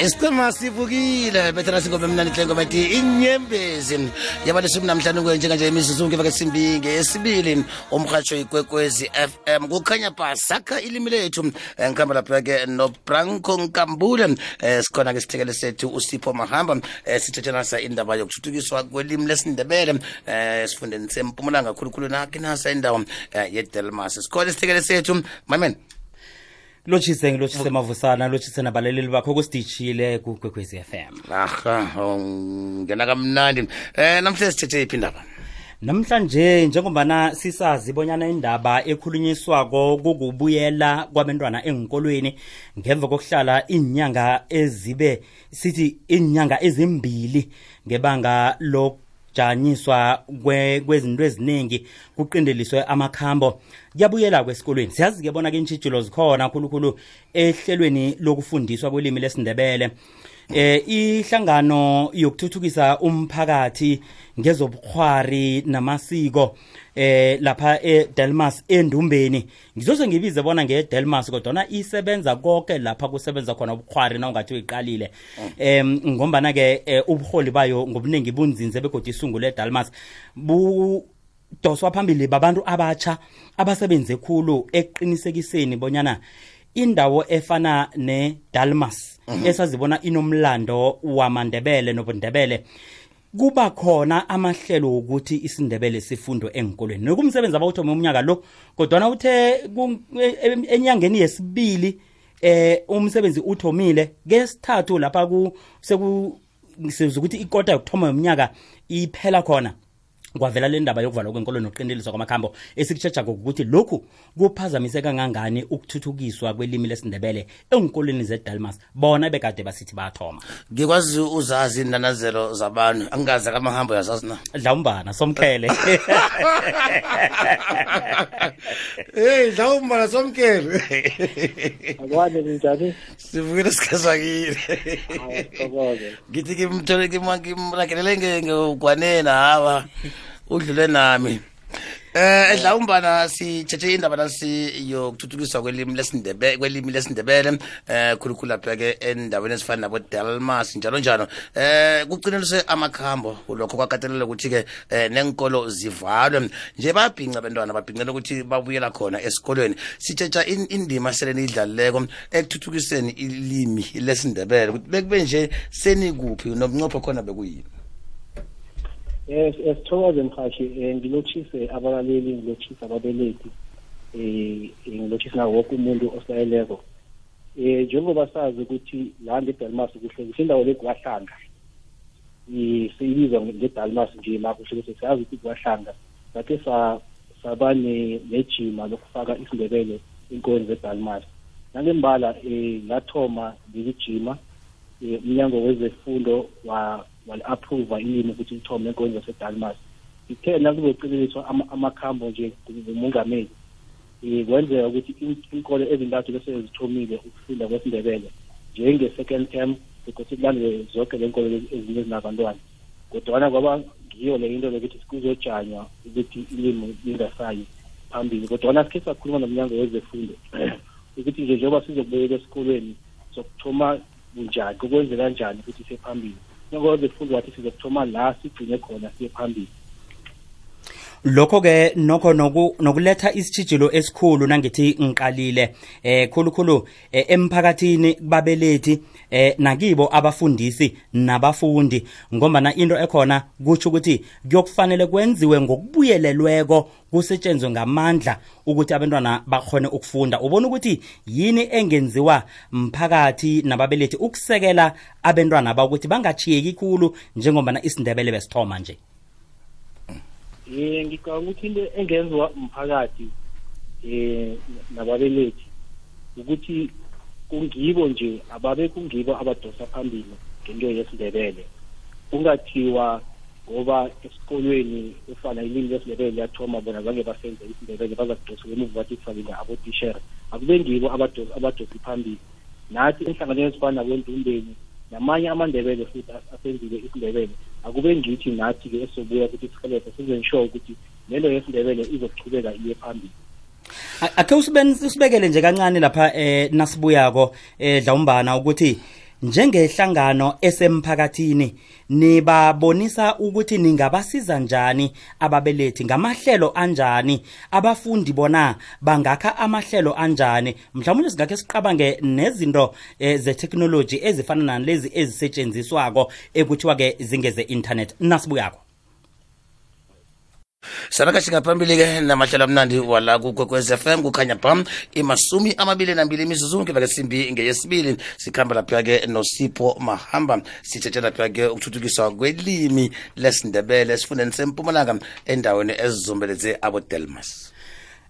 isiqhema sivukile bethela singoma emnandi hle ngoma ethi inyembezi. Yaba leshumi namhlanu kwe njenganje imizuzu ngemva kwesimbi ngesibili umrhatsho ikwekwezi fm kukhanya ba sakha ilimi lethu. Eh, ngikhamba lapha-ke nobranco nkambule. Um sikhona-ke sithekele sethu usipho mahamba. Um sithethenasa indaba yokuthuthukiswa kwelimi lesindebele. Um esifundeni sempumalanga khulukhulu nakhe nasa indawo um yedelmas. Sikhona isithekele sethu mamen lotshise ngilotshise mavusana lotshise nabaleleli bakho kusidishile kukwekwezi m. Aha ngena kamnandi. Um namhlanje sithethe iphi indaba? Namhlanje njengombana sisazi bonyana indaba ekhulunyiswako kukubuyela kwabantwana engikolweni ngemva kokuhlala iinyanga ezibe sithi iinyanga ezimbili ngebanga lokujanyiswa kwe- kwezinto eziningi kuqindeliswe amakhambo. Kuyabuyela kwesikolweni. Siyazi-ke bona-ke intshijilo zikhona khulukhulu ehlelweni lokufundiswa kwelimi lesindebele eh ihlangano yokuthuthukisa umphakathi ngezobukhwari namasiko eh lapha eDelmas endumbeni. Ngizose ngibize bona ngeDelmas kodwa isebenza konke lapha kusebenza khona ubukhwari na ungathi uyiqalile. Em ngombana ke eh, ubuholi bayo ngobuningi bunzinze begodwa isungule eDelmas bu doswa phambili babantu abatsha abasebenze khulu eqinisekiseni bonyana indawo efana neDalmas esazibona inomlando wamandebele nobundebele kuba khona amahlelo wokuthi isindebele sifundo engikolweni nokumsebenzi abawuthome umnyaka lo kodwana uthe enyangeni yesibili eh umsebenzi uthomile. Kesithathu lapha ku seku sizukuthi ikota yokuthoma yomnyaka iphela khona. Kwavela le ndaba yokuvalwa kwenkolo nokuqindeliswa kwamakhambo. Esikutshetsha kokukuthi lokhu kuphazamise kangangani ukuthuthukiswa kwelimi lesindebele enkolweni zedalmas. Bona bekade basithi bathoma ngikwazi uzazi inanazelo zabantu. Angazi kamahambo yazazi na? Dlawumbana somkele hey dlawumbana somkele ninjani sivukile sikhazakile ngithi kimrakelele ngokwanena hawa udlule nami. Eh edlawumbana sithethe indaba nasi yokuthuthukiswa kwelimi lesindebele kwelimi lesindebele eh khulukhulu lapha ke endaweni ezifana nabo Delmas njalo njalo. Eh kuqineliswe amakhambo lokho kwakatelela ukuthi ke eh nenkolo zivalwe. Nje babhinca abantwana babhincela ukuthi babuyela khona esikolweni. Sithetha in- indima seleni idlalileko ekuthuthukiseni ilimi lesindebele. Ukuthi bekube nje senikuphi nobuncopho khona bekuyini? Esithokoze mhashi um ngilotshise abalaleli ngilotshise ababelethi um ngilotshise nawo wonke umuntu osalaleleko um njengoba sazi ukuthi la ngedelmas kuhle kuhle indawo le kwahlanga. Siyibizwa ngedelmas nje la kuhle kuhle siyazi ukuthi kwahlanga sakhe sa- saba ne- nejima lokufaka isindebele inkoni zedalmas. Nangembala um lathoma leli jima um umnyango wezefundo wali-approva ilimi ukuthi lithome enkonzo zasedalmas ithe nakuzoqikeliswa amakhambo nje ngumongameli. Um kwenzeka ukuthi inkolo ezintathu bese zithomile ukufunda kwesindebele njenge-second term ukuthi kulandele zonke le nkolo ezinye ezinabantwana. Kodwana kwaba ngiyo le into lokuthi kuzojanywa ukuthi ilimi lingasayi phambili. Kodwana sikhe sakhuluma nomnyango wezefundo ukuthi nje njengoba sizokubuyela esikolweni sokuthoma bunjani kokwenzeka kanjani ukuthi siye phambili umnyango wezefundo wathi sizokuthoma la sigcine khona siye phambili. Lokho ke nokho noku- nokuletha isitshijilo esikhulu nangithi ngiqalile. Eh khulukhulu eh, emphakathini babelethi eh nakibo abafundisi nabafundi. Ngombana into ekhona kutsho ukuthi kuyokufanele kwenziwe ngokubuyelelweko kusetshenzwe ngamandla ukuthi abantwana bakhone ukufunda. Ubona ukuthi yini engenziwa mphakathi nababelethi ukusekela abantwana ba ukuthi bangachiyeki khulu njengombana isindebele besithoma nje? Um ngicabanga ukuthi into engenziwa umphakathi um nababelethi ukuthi kungibo nje ababe kungibo abadosa phambili ngento yesindebele. Kungathiwa ngoba esikolweni ufana ilimi lesindebele liyathoma bona zange basenze isindebele bazakudosela emuva bathi kufakile abotishere akube ngibo abadosi abadosi phambili. Nathi enhlanganweni ezifana nakwendumbeni namanye amandebele futhi as- asenzile isindebele. Akube ngithi nathi-ke esobuya ukuthi sihelebhe size-ensure ukuthi lento yesindebele izokuchubeka iye phambili. A- akhe usiben- usibekele nje kancane lapha eh nasibuyako eh dlawumbana ukuthi njengehlangano esemphakathini. Nibabonisa ukuthi ningabasiza njani ababelethi ngamahlelo anjani abafundi bona bangakha amahlelo anjani. Mhlawumbe singakhe siqabange nezinto e, ze-technology ezifana nalezi ezisetshenziswako ekuthiwa-ke zingeze internet nasibuyako saraka singaphambili-ke namahlelo amnandi wala kukwekwez FM kukhanya pha imasumi amabili nambili imizuzu ngeva simbi ngeyesibili sikhamba lapha-ke nosipho mahamba. Sithethe lapha-ke ukuthuthukiswa kwelimi lesindebele esifundeni sempumalanga endaweni ezizombeleze abodelmas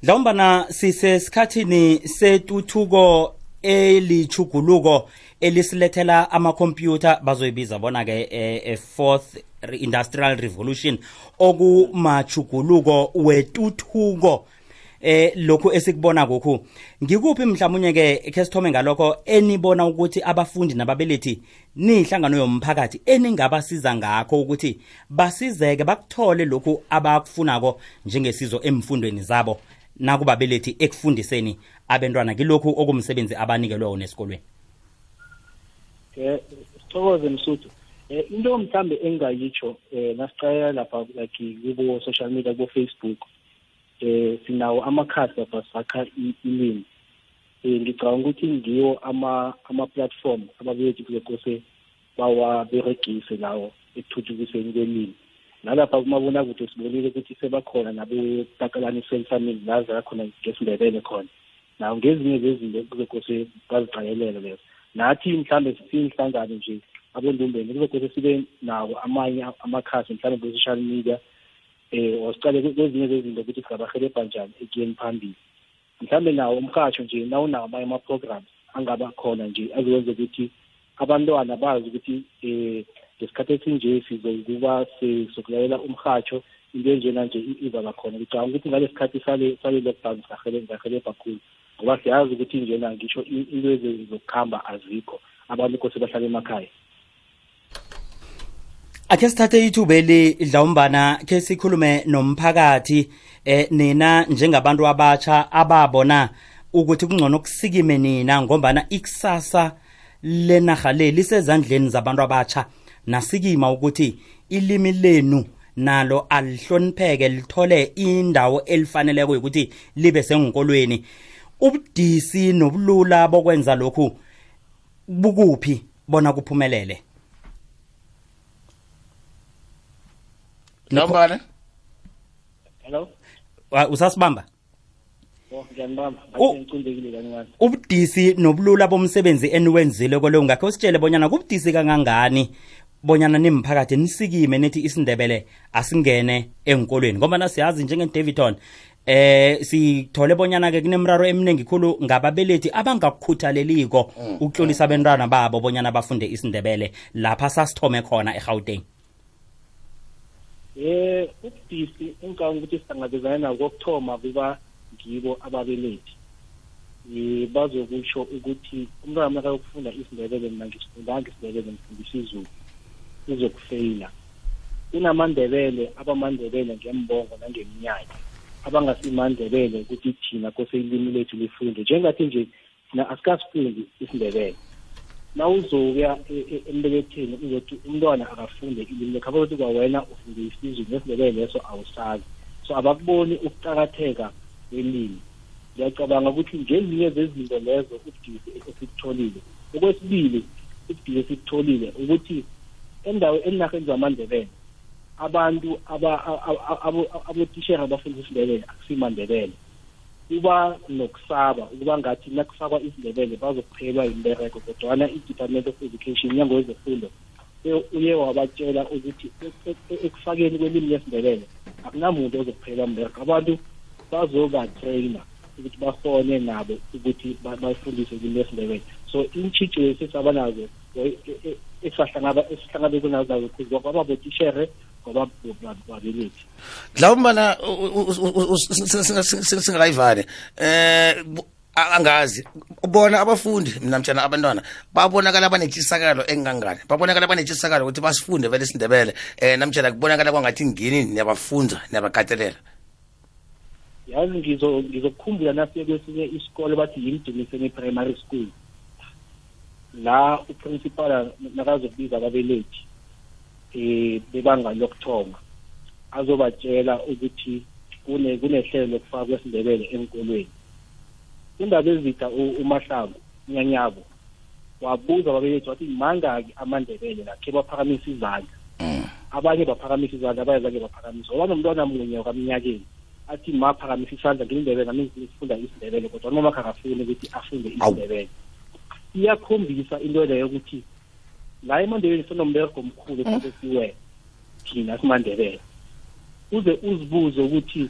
mhlawumbana sisesikhathini setuthuko elichuguluko elisilethela amakhompyutha bazoyibiza bona-ke e fourth industrial revolution okumachuguluko wetuthuko. Eh lokhu esikubona kokhu ngikuphi mhlawumnye ke ke sithome ngalokho enibona ukuthi abafundi nababelethi nihlangano yomphakathi eningabasiza ngakho ukuthi basizeke bakuthole lokhu abakufunako njengesizo emfundweni zabo nakubabelethi ekufundiseni abantwana kilokhu okumsebenzi abanikelwe wona esikolweni. Eh sithokoze msuthu. Into mhlambe engingayitsho eh nasiqala lapha like kubo social media kubo Facebook eh sinawo amakhasi lapha sakha ilimi eh ngicabanga ukuthi ngiyo ama ama platform ababethi kuse bawaberegise lawo ekuthuthukiseni kwelimi. Nalapha kumabona kude sibonile ukuthi sebakhona nabetakalani selfarming la zakhona ngesindebele khona. Nawo ngezinye zezinto kuzekose baziqalelela lezo. Nathi mhlambe siyinhlangano nje abondumbeni kuzekose sibe nawo amanye amakhasi mhlambe ku-social media eh wasicale kwezinye zezinto ukuthi singabahelebha njani ekuyeni phambili. Mhlambe nawo umhatsho nje nawunawo amanye ama-programs angaba khona nje azokwenza ukuthi abantwana bazi ukuthi um ngesikhathi esinje sizokuba sokulalela umhatsho into enjena nje izaba khona. Ngicabanga ukuthi ngalesi sikhathi sale lockdown sahelebha khulu ngoba siyazi ukuthi njena ngisho into ezi zokuhamba azikho abantu kose bahlala emakhaya. Akhe sithathe ithubeli dlawumbana ke sikhulume nomphakathi eh nina njengabantu abatsha ababona ukuthi kungcono kusikime nina ngombana ikusasa lenaha le lisezandleni zabantu abatsha. Nasikima ukuthi ilimi lenu nalo alihlonipheke lithole indawo elifaneleko ukuthi libe sengikolweni ubudisi nobulula bokwenza lokhu bukuphi bona kuphumelele? Nambala hello? Wa- usasibamba? Ubudisi nobulula bomsebenzi eniwenzile kwelo ngakho usitshele bonyana kubudisi kangangani bonyana nimphakathi nisikime nethi isindebele asingene enkolweni ngoba nasiyazi njenge-davidton eh sithole bonyana-ke kunemraro eminingi khulu ngababelethi abangakukhuthalela ukutlolisa abentwana babo bonyana bafunde isindebele lapha sasithome khona egauteng. Eh ubudisi engicabanga ukuthi sihlangabezana nako kokuthoma kuba ngibo ababelethi. Um bazokusho ukuthi umntwana maka ukufunda isindebele mina ngisifundanga isindebele ngifundisa izulu uzokufeyila kunamandebele abamandebele ngembongo nangeminyanya abangasimandebele ukuthi thina kose ilimi lethu lifunde. Njengathi nje thina asikasifundi isindebele. Na uzokuya e- e- embeletheni uzothi umntwana akafunde ilimi lekho abazothi kwawena ufunde isizulu nesindebele leso awusazi so abakuboni ukuqakatheka kwelimi ngiyacabanga ukuthi ngezinye zezinto lezo ubudisi esikutholile okwesibili ubudisi esikutholile ukuthi endawo enarheni zamandebele abantu aba- a- a- abo- abotishera abafundisa isindebele akusimandebele kuba nokusaba ukuba ngathi nakufakwa isindebele bazokuphelwa yimbereko kodwana i-department of education nyango wezefundo uye- wabatshela ukuthi e- e- ekufakeni kwelimi lesindebele akunamuntu ozokuphelwa mbereko abantu bazobatraina ukuthi bahone nabo ukuthi ba- bafundise ilimi lesindebele. So iintshijilo esesaba nazo e- e- e- esisahlangaba- esihlangabezana nazo kwaba botishere ngoba babelethi mhlawumbana singakayivali eh bu- a- angazi bona abafundi namtshana abantwana babonakala banetshisakalo engangani babonakala banetshisakalo ukuthi basifunde vele isindebele eh namtshana kubonakala kwangathi ngini niyabafunza niyabakatelela yazi ngizo ngizokukhumbula nasiye kwesinye isikole bathi yimdumiseni primary school la uprincipal nakazokubiza ababelethi eh bebanga lokuthoma azobatshela ukuthi kune kunehlelo lokufaka kwesindebele enkolweni indaba ezida umahlangu nyanyabo wabuza ababelethi wathi mangaki amandebele la khe baphakamisa izandla Mm. abanye baphakamisa izandla abanye zange baphakamisa oba nomntwana munye wakamnyakeni athi ma phakamisa isandla ngilindebele nami ngifunda isindebele kodwa noma akafuni ukuthi afunde Awu. isindebele iyakhombisa into leyo ukuthi la emandebeleni sinomberego omkhulu ekufanele siwe thina simandebele uze uzibuze ukuthi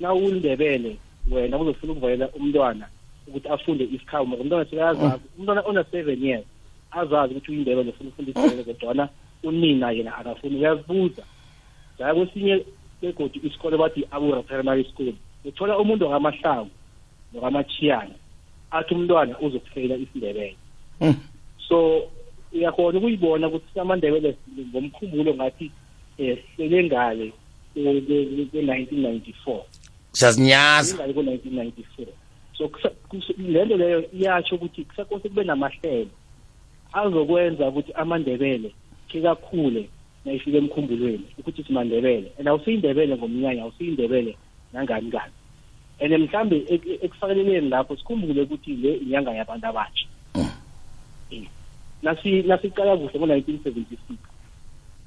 na ulindebele wena uzofuna ukuvalela umntwana ukuthi afunde isikhawu mara umntwana sekayazazi umntwana ona-seven years azazi ukuthi uyindebele ufuna ufunda isindebele kodwana unina yena akafuni. Uyazibuza. Jaya kwesinye begodi isikole bathi abura primary school uthola umuntu wakamahlangu nokamachiyana athi umntwana uzokufeyila isindebele. Mm. so uyakhona ukuyibona ukuthi amandebele ngomkhumbulo ngathi um hlele ngale kwe-nineteen ninety-four. Siyazinyaza ingale ko-nineteen ninety-four. So kusa- kus- le nto leyo iyasho ukuthi kusakose kube namahlelo azokwenza ukuthi amandebele khe kakhule nayifika emkhumbulweni ukuthi simandebele and awusiyindebele ngomnyanya awusiyindebele nangani kani and mhlambe ek- ek- ekufakeleleni lapho sikhumbule ukuthi le inyanga yabantu abatsha. Eh. Nasi nasiqala kuhle ngo-nineteen seventy-six.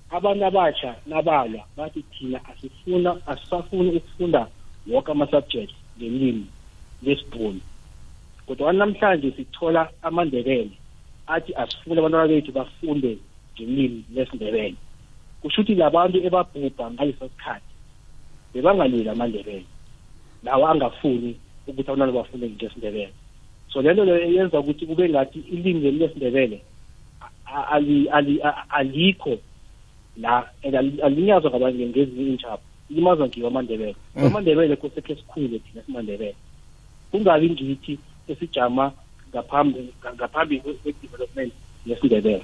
Abantu abatsha nabalwa bathi thina asifuna asisafuni ukufunda wonke ama-subjects ngelimi lesibhunu. Kodwa namhlanje sithola amandebele athi asifune abantwana bethu bafunde ngelimi lesindebele. Kusho ukuthi labantu ebabhubha ngaleso sikhathi bebangalweli amandebele. Lawo angafuni ukuthi abantwana bafunde ngesindebele. So lento leyo yenza ukuthi kube ngathi ilimi leli lesindebele a- ali- ali- a- alikho la and alinyazwa ngabanye ngezinye iintshaba limazwa ngiwo amandebele. Mm. amandebele kosekhe sikhule thina simandebele. Kungabi ngithi esijama ngaphambi ngaphambi kwe- kwe-development yesindebele.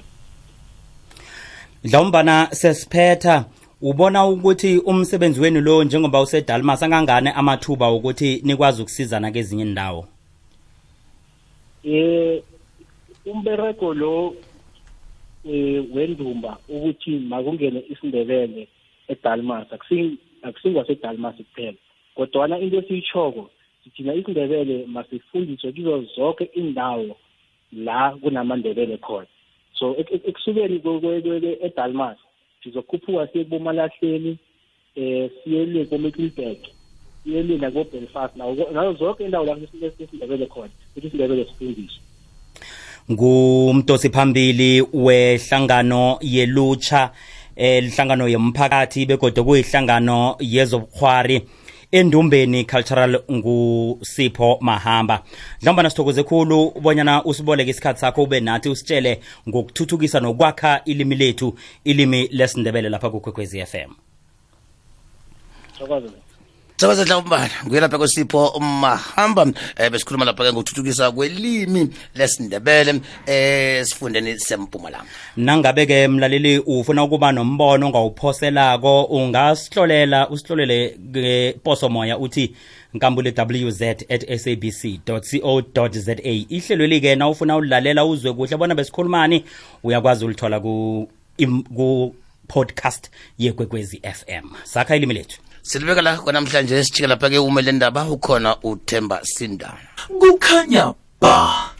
Mdlawumbana sesiphetha ubona ukuthi umsebenzi wenu lo njengoba usedalmas angangane amathuba ukuthi nikwazi ukusizana kezinye indawo um umbereko lo eh wendumba ukuthi makungene isindebele eDalmas akusi akusingwasedalmas kuphela kodwana into esiyitshoko sithina isindebele masifundiswe kizo zonke indawo la kunamandebele khona so ek- ek- ekusukeni eDalmas sizokhuphuka siye kubomalahleni eh siye le koMiddelburg siye le nakobelfast nazo zonke indawo lapho isindebele khona ukuthi isindebele sifundiswe ngumdosi phambili wehlangano yelucha eh lihlangano yomphakathi begodwa kuyihlangano yezobukhwari endumbeni cultural ngusipho mahamba. Mhlawumbe sithokoze khulu ubonyana usiboleke isikhathi sakho ube nathi usitshele ngokuthuthukisa nokwakha ilimi lethu ilimi lesindebele lapha kukwekwezi FM thokoza Sabaza Dlawumbana nguye lapha kwesipho mahamba eh besikhuluma lapha ke ngokuthuthukisa kwelimi lesindebele eh sifundeni sempumalanga. Nangabe-ke mlaleli ufuna ukuba nombono ongawuphoselako ungasihlolela usihlolele ngeposomoya uthi nkambule wz at sabc co za ihlelweli-ke na ufuna ulilalela uzwe kuhle bona besikhulumani uyakwazi ulithola ku, im- ku podcast yekwekwezi fm sakha ilimi lethu. Silibeka la kwanamhlanje sijike lapha ke umele ndaba ukhona uthemba sindana kukhanya ba.